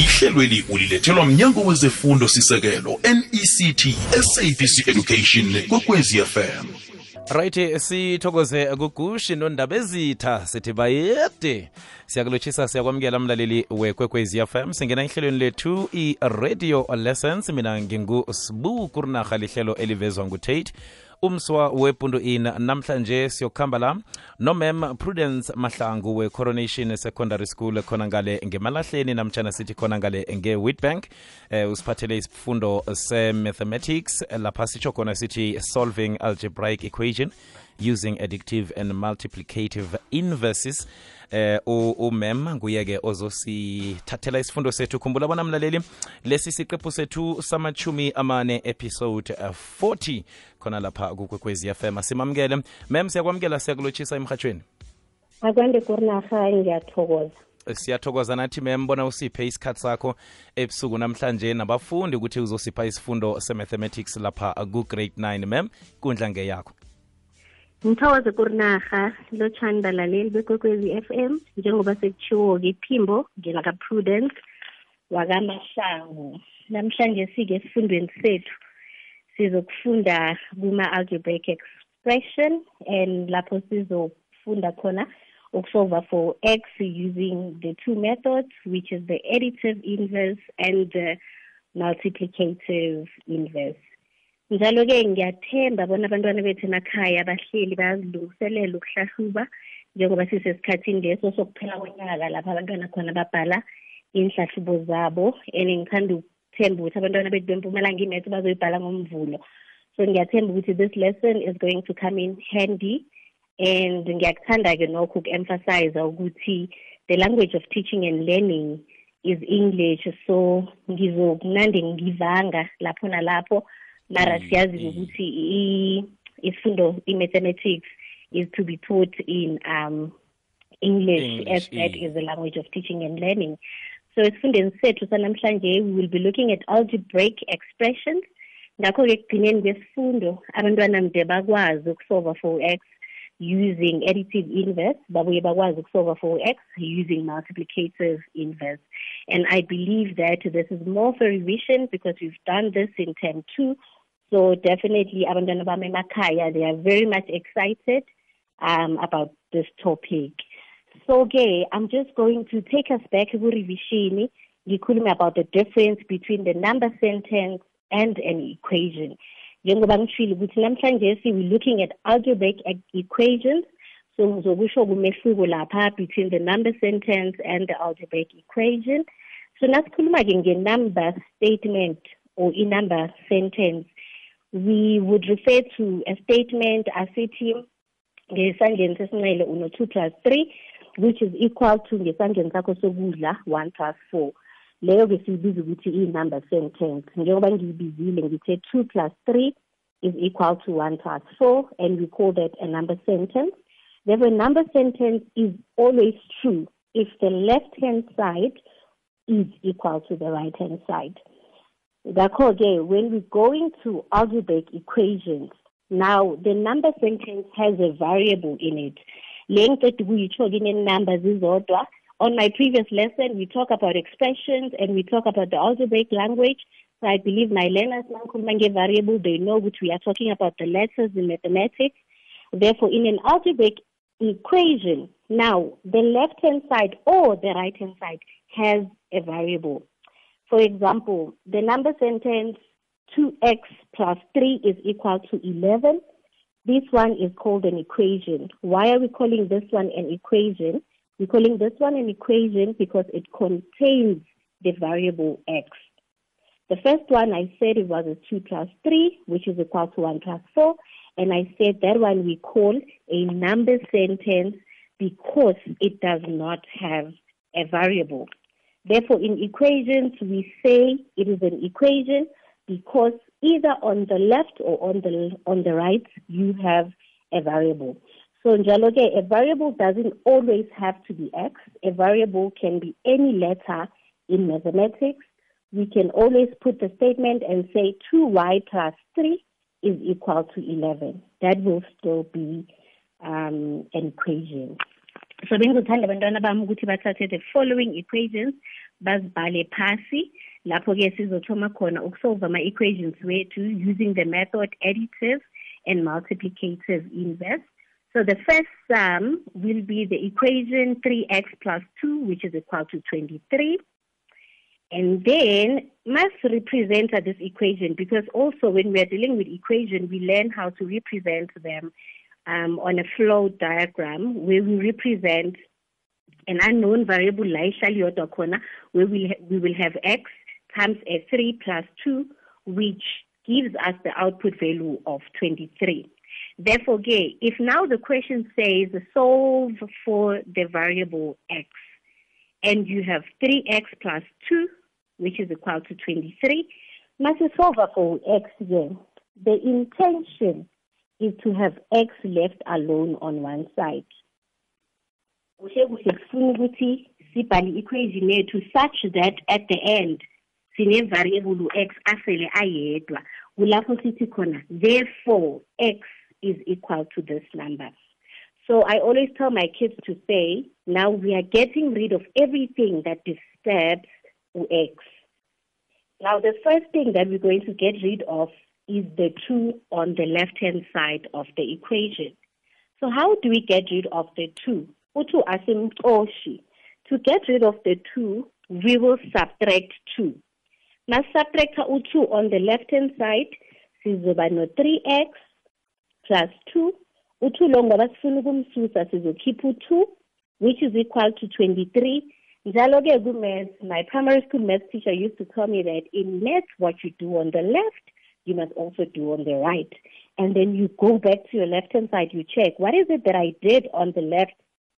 ihlelweli ulilethelwa mnyango wezefundo sisekelo nect sabc education kwekwezi fm right sithokoze kugushi nondaba ezitha sithi bayede. Siyakulotshisa siyakwamukela mlaleli wekwekwezi fm singena ehlelweni lethu i-radio lessons. Mina ngingusibu kurinarha lihlelo elivezwa ngutate umswa wepundu in namhlanje siyokuhamba la. Nomem prudence mahlangu we-coronation secondary school khona ngale ngemalahleni namtshana sithi khona ngale nge-witbank. Eh, usiphathele isifundo se-mathematics. Lapha sitsho khona sithi solving algebraic equation using addictive and multiplicative inverses eh umem nguye-ke ozosithathela isifundo sethu. Khumbula bona mlaleli lesi siqephu sethu samachumi amane episode uh, 40 khona lapha kukwekwezi fm asimamukele mem siyakwamukela siyakulotshisa emhatshweni akwande kurinaha ngiyathokoza. Siyathokoza nathi mem bona usiphe isikhathi sakho ebusuku namhlanje. Nabafundi ukuthi uzosipha isifundo se-mathematics lapha ku-grade 9 mem kundla ngeyakho ngithokoze kurinaha lotshani balaleli bekwekwezi f m njengoba sekutshiwo-ke iphimbo ngelaka-prudence wakamahlangu namhlanje sike esifundweni sethu sizokufunda kuma-algebraic expression and lapho sizofunda khona ukusolva for x using the two methods which is the additive inverse and the multiplicative inverse njalo-ke ngiyathemba bona abantwana bethu emakhaya bahleli bayazilungiselela ukuhlahluba njengoba sisesikhathini leso sokuphela konyaka lapho abantwana khona babhala inhlahlubo zabo. And ngithanda ukuthemba ukuthi abantwana bethu bempumalanga imetho bazoyibhala ngomvulo. So ngiyathemba ukuthi this lesson is going to come in handy. And ngiyakuthanda-ke nokho uku-emphasize ukuthi the language of teaching and learning is english. So ngizokunande ngivanga lapho nalapho mara siyazi ukuthi isifundo i-mathematics is to be taught in um english, English, as that is the language of teaching and learning. So esifundeni sethu sanamhlanje we will be looking at algebraic expressions. Ngakho-ke ekugcineni kwesifundo abantwana mde bakwazi ukusolva for x using additive inverse. Babuye bakwazi ukusolva for x using multiplicative inverse. And i believe that this is more for revision because we've done this in term two so definitely abantwana bami emakhaya they are very much excited um, about this topic. So ke i'm just going to take us back ku-revision ngikhulume about the difference between the number sentence and an equation. Njengoba ngishilo ukuthi namhlanje we looking at algebraic equations so ngizokusho kumehluko lapha between the number sentence and the algebraic equation. So nasikhuluma-ke nge-number statement or i-number sentence we would refer to a statement asithi ngesandleni sesinxele uno-two plus three which is equal to ngesandleni sakho sokudla one plus four. Leyo-ke siyibiza ukuthi iyi-number sentence. Njengoba ngiyibizile ngithe two plus three is equal to one plus four and we call that a number sentence. Therefore a number sentence is always true if the left hand side is equal to the right hand side Ngakho-ke, when we go into algebraic equations, now the number sentence has a variable in it. Le ngiqeda ukuyitsho-ke ine-numbers izodwa. On my previous lesson, we talk about expressions and we talk about the algebraic language. So I believe my learners variable, they know which we are talking about the letters in mathematics. Therefore, in an algebraic equation, now the left-hand side or the right-hand side has a variable. For example, the number sentence 2x plus 3 is equal to 11. This one is called an equation. Why are we calling this one an equation? We're calling this one an equation because it contains the variable x. The first one I said it was a 2 plus 3, which is equal to 1 plus 4. And I said that one we call a number sentence because it does not have a variable. Therefore, in equations, we say it is an equation because either on the left or on the on the right, you have a variable. So, njalo-ke, a variable doesn't always have to be x. A variable can be any letter in mathematics. We can always put the statement and say 2y plus 3 is equal to 11. That will still be um, an equation. So bengizothanda abantwana bami ukuthi bathathe the following equations bazibhale phasi. Lapho-ke sizothoma khona ukusolve ama-equations wethu using the method additive and multiplicative inverse. So the first sum will be the equation 3x plus 2 which is equal to 23 and then must represent this equation because also when we are dealing with equation, we learn how to represent them um, on a flow diagram where we represent an unknown variable where we, ha- we will have x times a 3 plus 2 which gives us the output value of 23. Therefore, gay, if now the question says solve for the variable x and you have 3x plus 2 which is equal to 23. solve for x here. The intention is to have x left alone on one side. kuhle kuhle kufuna ukuthi sibhale equation yethu such that at the end sine-variable x asele ayedwa kulapho sithi khona therefore x is equal to this number so i always tell my kids to say now we are getting rid of everything that disturbs x. Now, the first thing that we're going to get rid of is the 2 on the left-hand side of the equation. So how do we get rid of the 2? Utu asimxoshi. To get rid of the 2, we will subtract 2. Now subtract u2 on the left-hand side, sizoba no 3x plus 2. U2 lo ngoba sifuna ukumsusa sizokhipha u2 which is equal to 23 Njalo-ke ku-maths, my primary school maths teacher used to tell me that in maths, what you do on the left, you must also do on the right. And then you go back to your left-hand side, you check, what is it that I did on the left?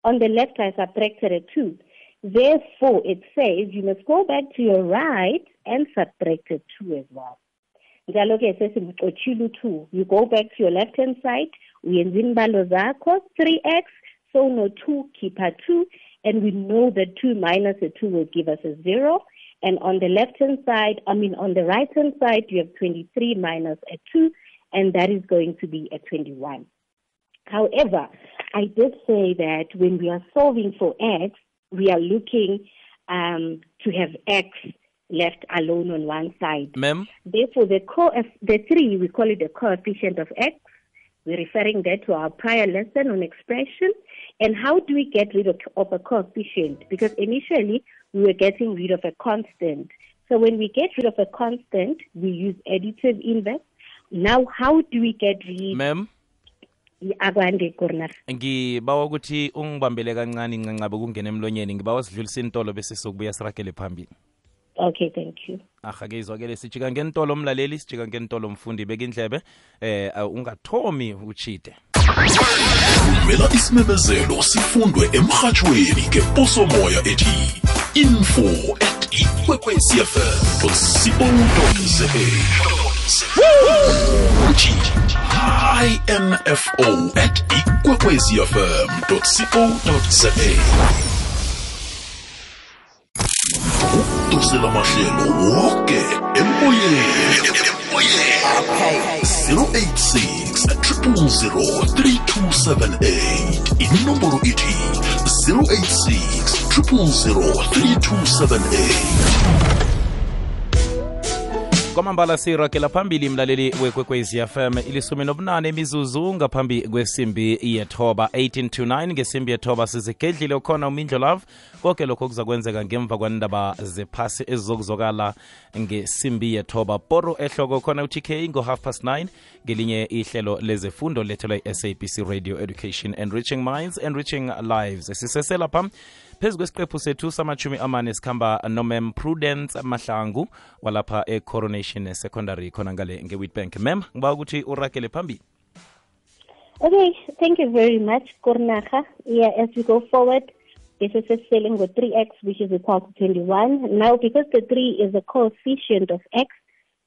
On the left, I subtracted a 2. Therefore, it says you must go back to your right and subtract a 2 as well. U-2. You go back to your left-hand side, uyenza imbalo zakho, 3x, so no 2, keep a 2, and we know that 2 minus a 2 will give us a 0. And on the left hand side, I mean, on the right hand side, you have 23 minus a 2, and that is going to be a 21. However, I did say that when we are solving for x, we are looking um, to have x left alone on one side. Ma'am? Therefore, the, co- the 3, we call it the coefficient of x. We're referring that to our prior lesson on expression. And how do we get rid of, of a coefficient? Because initially we were getting rid of a constant. So when we get rid of a constant, we use additive inverse. Now, how do we get rid? Ma'am? akwande corner ngibawa ukuthi ungibambele kancane ncancabe kungena emlonyeni ngibawa sidlulise intolo bese sokubuya sirakele phambili okay thank you aha-ke izwakele sijika ngentolo mlaleli sijika ngentolo mfundi beka indlebe eh ungathomi uchide vumela isimemezelo sifundwe emrhatshweni ngeposomoya ethi info at ikwekwecfm co uthi info at ikwekwecfm co udosela mahlelo woke emoyeni. 086 000 3278 inomboro ithi 086 000 3278 kwamambala siragela phambili mlaleli wekwekwezi fm ilisumi nobunane imizuzu ngaphambi kwesimbi yethoba 18 to 9 ngesimbi yethoba sizigedlile ukhona umindlo love. Konke lokho kuzakwenzeka ngemva kwendaba zephasi ezizokuzokala ngesimbi yethoba poro ehloko khona utk ngo-half past 9 ngelinye ihlelo lezefundo lethelwa i-sabc radio education enriching minds enriching lives. Sisesela pha phezu kwesiqephu sethu samachumi amane sikhamba nomem prudence mahlangu walapha e-coronation secondary khona ngale nge-witbank. Mem ngiba ukuthi urakele phambili. Okay thank you very much kornaga yeah as we go forward this is selling with 3x which is equal to 21 now because the 3 is a coefficient of x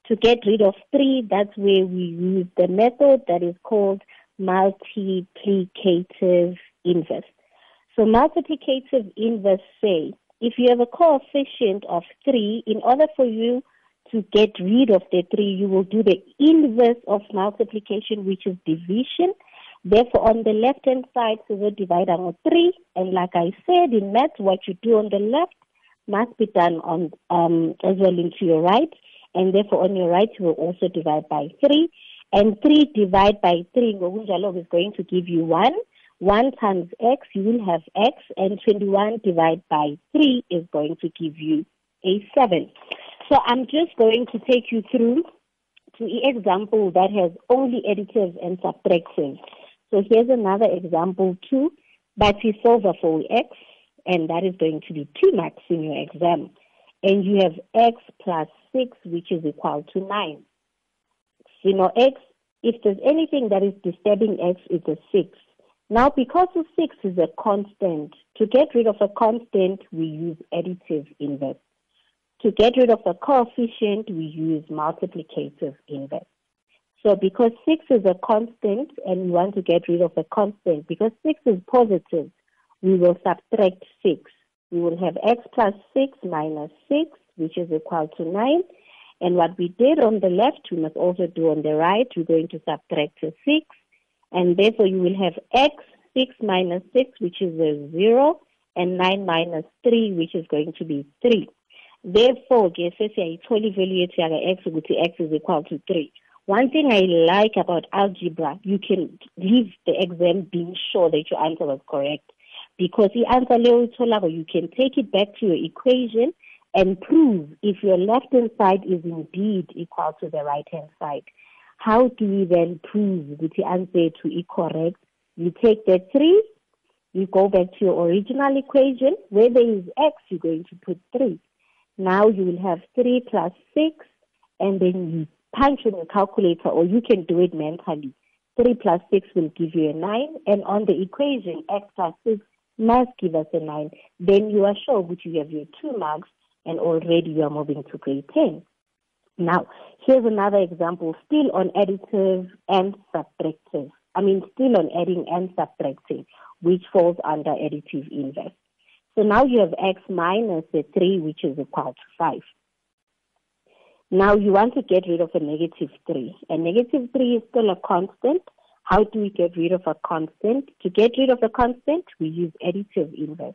to get rid of 3 that's where we use the method that is called multiplicative inverse so multiplicative inverse say, if you have a coefficient of 3, in order for you to get rid of the 3, you will do the inverse of multiplication, which is division. Therefore, on the left-hand side, so we divide on 3. And like I said, in math, what you do on the left, must be done on um, as well into your right, and therefore on your right you will also divide by 3. And 3 divided by 3 ngokunjalo is going to give you 1. 1 times x, you will have x, and 21 divided by 3 is going to give you a 7. So I'm just going to take you through to the example that has only additives and subtractives. So here's another example too, but we solve for x, and that is going to be 2 marks in your exam. And you have x plus 6, which is equal to 9. You know, x, if there's anything that is disturbing x, it's a 6. Now, because the 6 is a constant, to get rid of a constant, we use additive inverse. To get rid of the coefficient, we use multiplicative inverse. So because 6 is a constant and we want to get rid of a constant, because 6 is positive, we will subtract 6. We will have x plus 6 minus 6, which is equal to 9. And what we did on the left, we must also do on the right. We're going to subtract 6. And therefore, you will have x 6 minus 6, which is a 0, and 9 minus 3, which is going to be 3. Therefore, ke sesiyayithola ivalue yethu yaka x ukuthi x is equal to 3. One thing I like about algebra, you can leave the exam being sure that your answer was correct. Because the answer leyo you can take it back to your equation and prove if your left hand side is indeed equal to the right hand side. How do we then prove that the answer to is correct? You take the 3, you go back to your original equation. Where there is x, you're going to put 3. Now you will have 3 plus 6, and then you punch in your calculator, or you can do it mentally. 3 plus 6 will give you a 9, and on the equation, x plus 6 must give us a 9. Then you are sure which you have your 2 marks, and already you are moving to grade 10. Now, here's another example, still on additive and subtractive. I mean, still on adding and subtracting, which falls under additive inverse. So now you have x minus a 3, which is equal to 5. Now you want to get rid of a negative 3. A negative 3 is still a constant. How do we get rid of a constant? To get rid of a constant, we use additive inverse.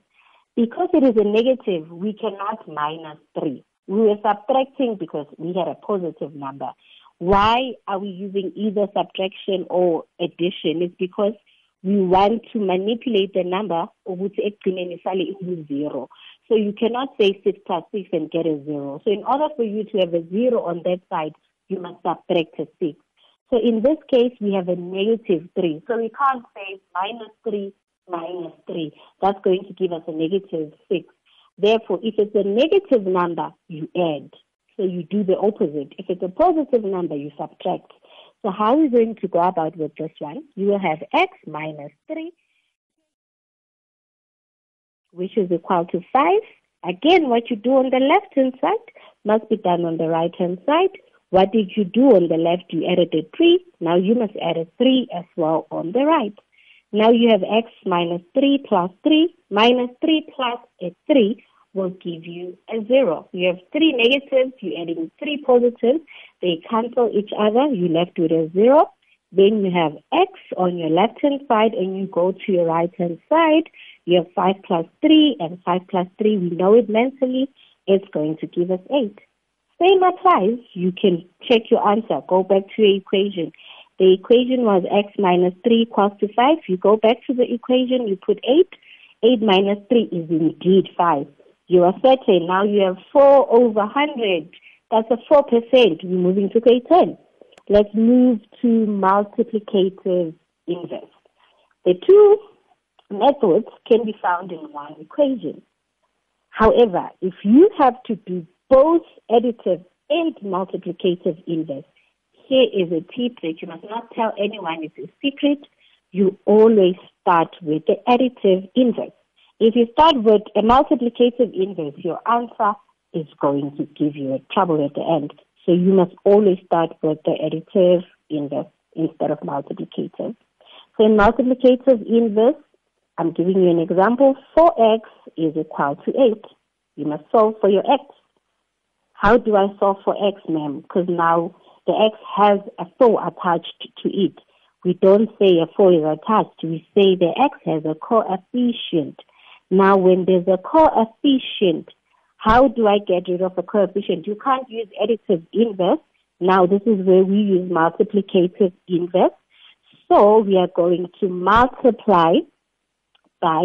Because it is a negative, we cannot minus 3. We were subtracting because we had a positive number. Why are we using either subtraction or addition? It's because we want to manipulate the number ukuthi ekugcineni zero. So you cannot say 6 plus 6 and get a zero. So in order for you to have a zero on that side, you must subtract a 6. So in this case, we have a negative 3. So we can't say minus 3 minus 3. That's going to give us a negative 6. Therefore, if it's a negative number, you add. So you do the opposite. If it's a positive number, you subtract. So how are we going to go about with this one? You will have x minus 3, which is equal to 5. Again, what you do on the left-hand side must be done on the right-hand side. What did you do on the left? You added a 3. Now you must add a 3 as well on the right. Now you have x minus 3 plus 3 minus 3 plus a 3 will give you a zero. You have three negatives, you add in three positives, they cancel each other, you're left with a zero. Then you have x on your left hand side and you go to your right hand side. You have 5 plus 3 and 5 plus 3, we know it mentally, it's going to give us 8. Same applies. You can check your answer. Go back to your equation. The equation was x minus 3 equals to 5. You go back to the equation, you put 8. 8 minus 3 is indeed 5. You are certain. Now you have 4 over 100. That's a 4%. We're moving to grade 10. Let's move to multiplicative inverse. The two methods can be found in one equation. However, if you have to do both additive and multiplicative inverse, here is a tip that you must not tell anyone. It's a secret. You always start with the additive inverse. If you start with a multiplicative inverse, your answer is going to give you a trouble at the end. So you must always start with the additive inverse instead of multiplicative. So in multiplicative inverse, I'm giving you an example. 4x is equal to 8. You must solve for your x. How do I solve for x, ma'am? Because now the x has a 4 attached to it. We don't say a 4 is attached. We say the x has a coefficient. Now, when there's a coefficient, How do I get rid of a coefficient? You can't use additive inverse. Now this is where we use multiplicative inverse. So we are going to multiply by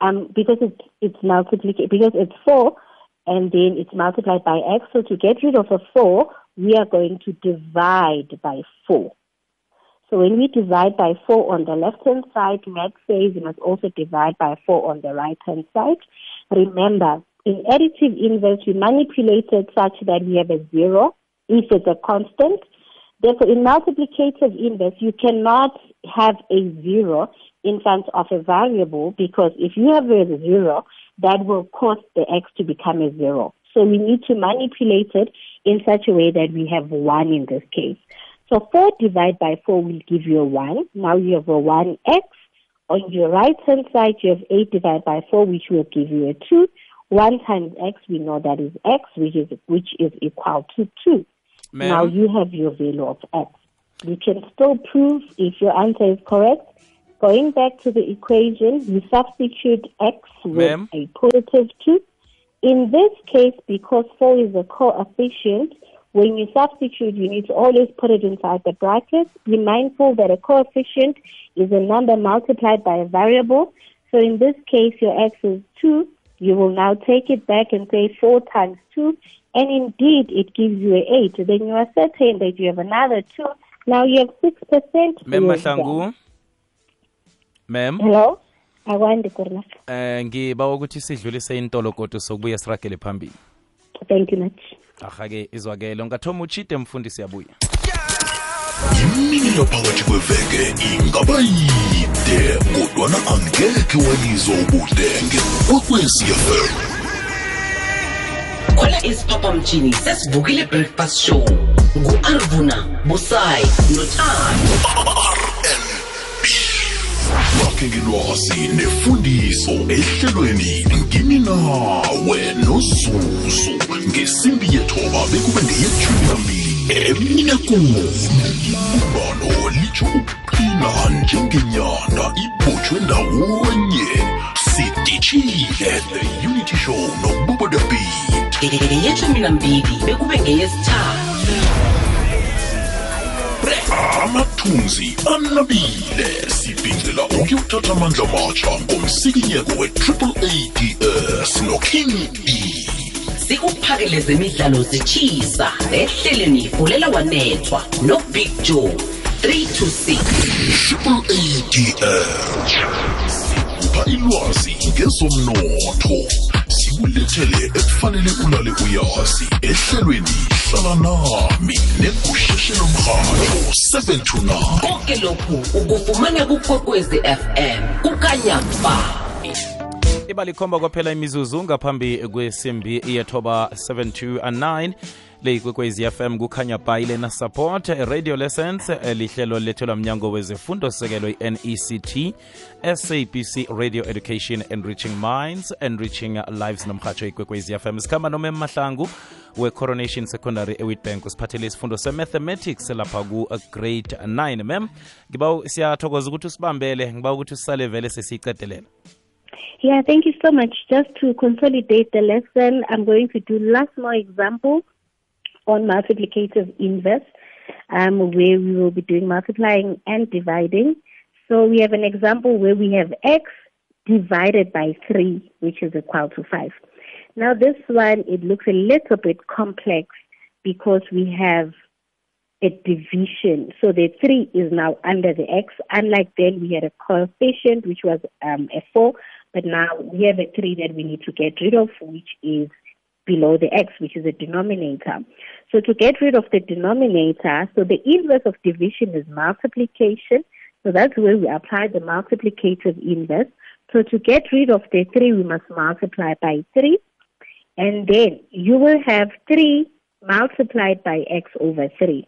um because it's it's multiplication because it's four and then it's multiplied by x. So to get rid of a four, we are going to divide by four. So when we divide by 4 on the left-hand side, math says must also divide by 4 on the right-hand side. Remember, in additive inverse, we manipulate it such that we have a zero if it's a constant. Therefore, in multiplicative inverse, you cannot have a zero in front of a variable because if you have a zero, that will cause the x to become a zero. So we need to manipulate it in such a way that we have one in this case. So 4 divided by 4 will give you a 1. Now you have a 1x. On your right hand side, you have 8 divided by 4, which will give you a 2. 1 times x, we know that is x, which is, which is equal to 2. Now you have your value of x. You can still prove if your answer is correct. Going back to the equation, you substitute x with a positive 2. In this case, because 4 is a coefficient, when you substitute, you need to always put it inside the brackets. Be mindful that a coefficient is a number multiplied by a variable. So in this case, your x is 2. You will now take it back and say 4 times 2. And indeed, it gives you an 8. Then you are certain that you have another 2. Now you have 6%. Mem Mahlangu. Mem. Hello? Kurna. Eh ngiba ukuthi sidlulise intolo kodwa sokubuya siragele phambili. Thank you much. Ahake izwakele ungathoma uchide mfundisi yabuya. Imini yaphakathi kweveke ingaba yide kodwana angekhe wayizwa ubudenge kwekwecfm khona isiphaphamtshini sesivukile breakfast show. Ngu-arvuna busayi nothando. Bakhe ngelwazi nefundiso ehlelweni ngimi nawe nozuzu ngesimbi yethoba bekube ngeyethumi nambili eminekuni ibumbano litsho ukuqina njengenyanda ibotshwe ndawonye. Sidishile the unity show nobubo beat. Ngeyeshumi nambili bekube ngeyesithathu. Amathunzi anabile. Sibhincela ukuyothatha amandla matsha ngomsikinyeko we-triple ads noking e sikuphakele zemidlalo zitshisa ehleleni fulela wanethwa nobig joe 3 to 6 triple ads sikupha ilwazi ngezomnotho. Sikulethele ekufanele ulale uyazi. Ehlelweni hlala nami negusheshelo mrhatho 7 to 9 konke lokhu ukufumana kukwekwezi fm kukanyamba. Iba likhomba kwaphela imizuzu ngaphambi kwesimbi yethoba 729 le ikwekwezi fm kukhanya bayile support radio lessons lihlelo lethelwa mnyango wezefundo sekelo i-nect sabc radio education enriching minds enriching lives nomhatsho ikwekwezi fm sikhamba noma emahlangu we-coronation secondary ewitbank usiphathele isifundo se-mathematics lapha ku-grade 9 mem ngiba siyathokoza ukuthi usibambele ngiba ukuthi usisale vele sesiyicedelela Yeah, thank you so much. Just to consolidate the lesson, I'm going to do last more example on multiplicative inverse, um, where we will be doing multiplying and dividing. So we have an example where we have x divided by 3, which is equal to 5. Now this one, it looks a little bit complex because we have a division. So the 3 is now under the x. Unlike then, we had a coefficient, which was um, a 4, but now we have a 3 that we need to get rid of, which is below the x, which is a denominator. So to get rid of the denominator, so the inverse of division is multiplication. So that's where we apply the multiplicative inverse. So to get rid of the 3, we must multiply by 3. And then you will have 3 multiplied by x over 3.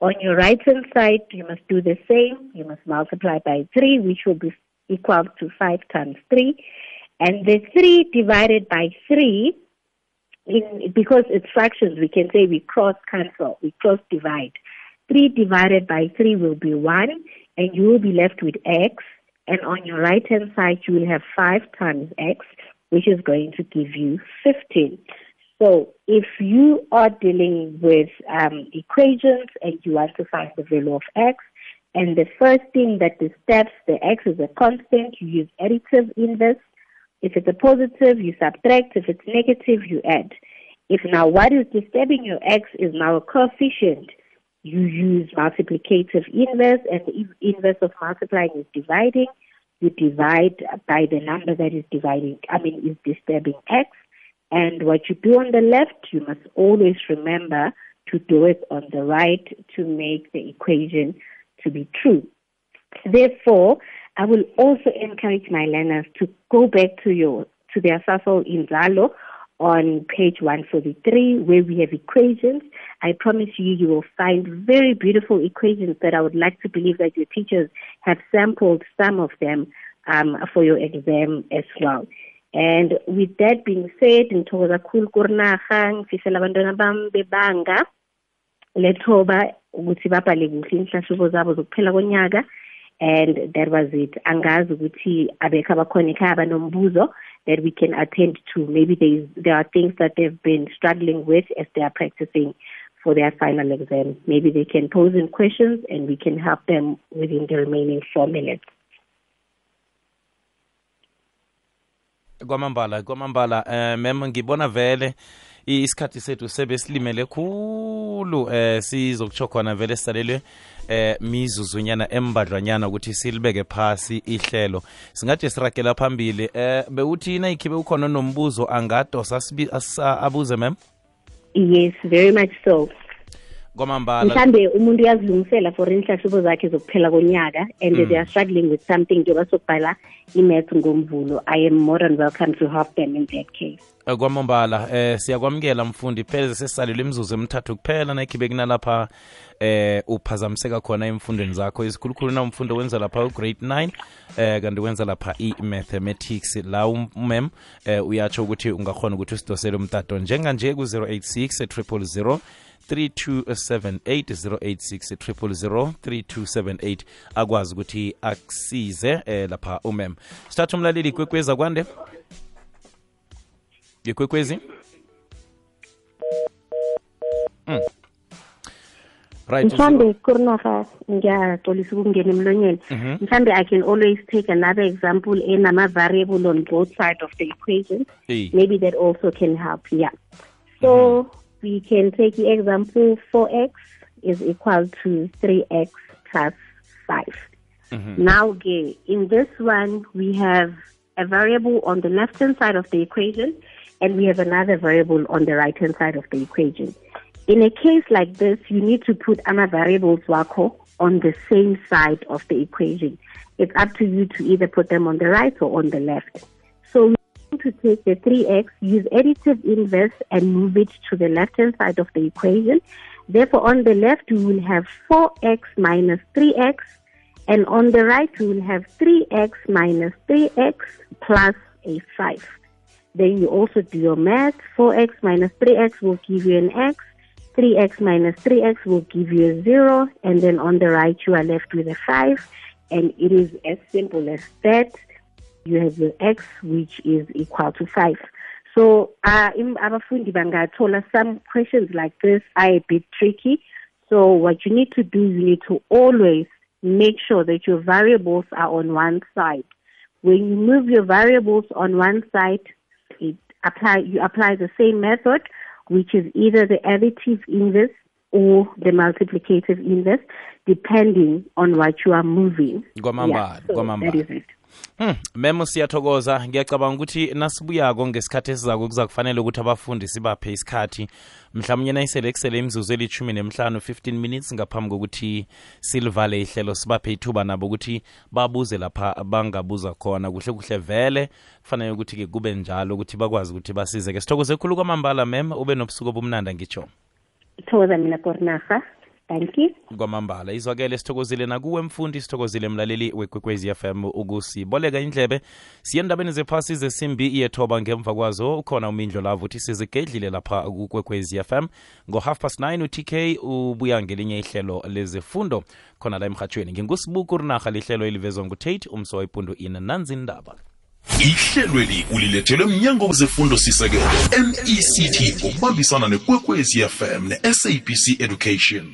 On your right hand side, you must do the same. You must multiply by 3, which will be equal to 5 times 3. And the 3 divided by 3, in, because it's fractions, we can say we cross cancel, we cross divide. 3 divided by 3 will be 1, and you will be left with x. And on your right hand side, you will have 5 times x, which is going to give you 15. So if you are dealing with um, equations and you want to find the value of x, and the first thing that disturbs the x is a constant, you use additive inverse. If it's a positive, you subtract. If it's negative, you add. If now what is disturbing your x is now a coefficient, you use multiplicative inverse, and the inverse of multiplying is dividing. You divide by the number that is dividing, I mean, is disturbing x. And what you do on the left, you must always remember to do it on the right to make the equation to be true. Therefore, I will also encourage my learners to go back to your to their Sasol Inzalo on page 143 where we have equations. I promise you, you will find very beautiful equations that I would like to believe that your teachers have sampled some of them um, for your exam as well. And with that being said, ngithokoza kakhulu kurinaha ngifisela abantwana bami bebanga lethoba ukuthi babhale kuhle inhlahlubo zabo zokuphela konyaka and that was it. Angazi ukuthi abekho abakhona ekhaya abanombuzo that we can attend to. Maybe there, there are things that they've been struggling with as they are practicing for their final exam. Maybe they can pose in questions and we can help them within the remaining four minutes. Kwamambala kwamambala eh mem ngibona vele isikhathi sethu sebe silimele khulu eh sizokutsho khona vele sisalelwe eh mizuzunyana embadlwanyana ukuthi silibeke phasi ihlelo. Singathi siragela phambili eh bewuthi nayikhibe ukhona nombuzo angadosa abuze mem yes very much so kwamambala mhlambe umuntu uyazilungisela for inhlahlubo zakhe zokuphela konyaka and mm. they are struggling with something njengoba sokubhala i-math ngomvulo. I am more than welcome to help them in that case. Eh, kwamambala eh siyakwamukela mfundi. Pheze sesisalelwe imizuzu emithathu kuphela nakhibe kunalapha eh uphazamiseka khona emfundweni zakho. Isikhulukhulu na umfundo wenza lapha ugrade 9 eh kanti wenza lapha i-mathematics. La umem eh uyatsho ukuthi ungakhona ukuthi usidosele umtato. Njenganje ku-086 000 3278 086 3278 akwazi ukuthi akusize eh lapha umem. Sithatha umlaleli ikwekwezi kwande ikwekwezi? Mm. right. Mhlambe kurinaha ngiyaxolisa ukungena emlonyeni. Mhm. mhlambe i can always take another example enama-variable on both side of the equation. Hey. maybe that also can help yeah. So we can take the example 4x is equal to 3x plus 5 mm-hmm. now okay, in this one we have a variable on the left hand side of the equation and we have another variable on the right hand side of the equation. In a case like this you need to put other variables wako on the same side of the equation. It's up to you to either put them on the right or on the left to take the 3x, use additive inverse and move it to the left-hand side of the equation. Therefore, on the left, we will have 4x minus 3x, and on the right, we will have 3x minus 3x plus a 5. Then you also do your math. 4x minus 3x will give you an x. 3x minus 3x will give you a 0. And then on the right, you are left with a 5. And it is as simple as that you have your x which is equal to 5 so uh, abafundi bangathola some questions like this. Are a bit tricky. So what you need to do is you need to always make sure that your variables are on one side. When you move your variables on one side it apply you apply the same method which is either the additive inverse or the multiplicative inverse depending on what you are moving. Kwamambala, so that is it Hmm, memo siyathokoza ngiyacabanga ukuthi nasibuyako ngesikhathi esizako kuza kufanele ukuthi abafundi sibaphe isikhathi. Mhlawumnye nayisele kusele imizuzu elithumi nemhlanu 15 minutes ngaphambi kokuthi silivale ihlelo sibaphe ithuba nabo ukuthi babuze lapha bangabuza khona. Kuhle kuhle vele kufanele ukuthi-ke kube njalo ukuthi bakwazi ukuthi basize-ke. Sithokoze khulu kwamambala mem ube nobusuku obumnanda ngitsho thokoza mina kornaha thank you. Kwamambala izwakele sithokozile nakuwe mfundi sithokozile mlaleli wekwekwezi fm ukusiboleka indlebe. Siye endabeni zephasi zesimbi yethoba ngemva kwazo ukhona umindlo lavo uthi sizigedlile lapha kukwekwezi fm ngo-half past 9 utk ubuya ngelinye ihlelo lezefundo. Khona la emhathweni ngingusibuku rinarha lihlelo elivezwa ngutate umso wepundu in nanzindaba. Ihlelweli ulilethelwe mnyango wezefundo sisekelo mect ngokubambisana nekwekwezi fm ne-sabc education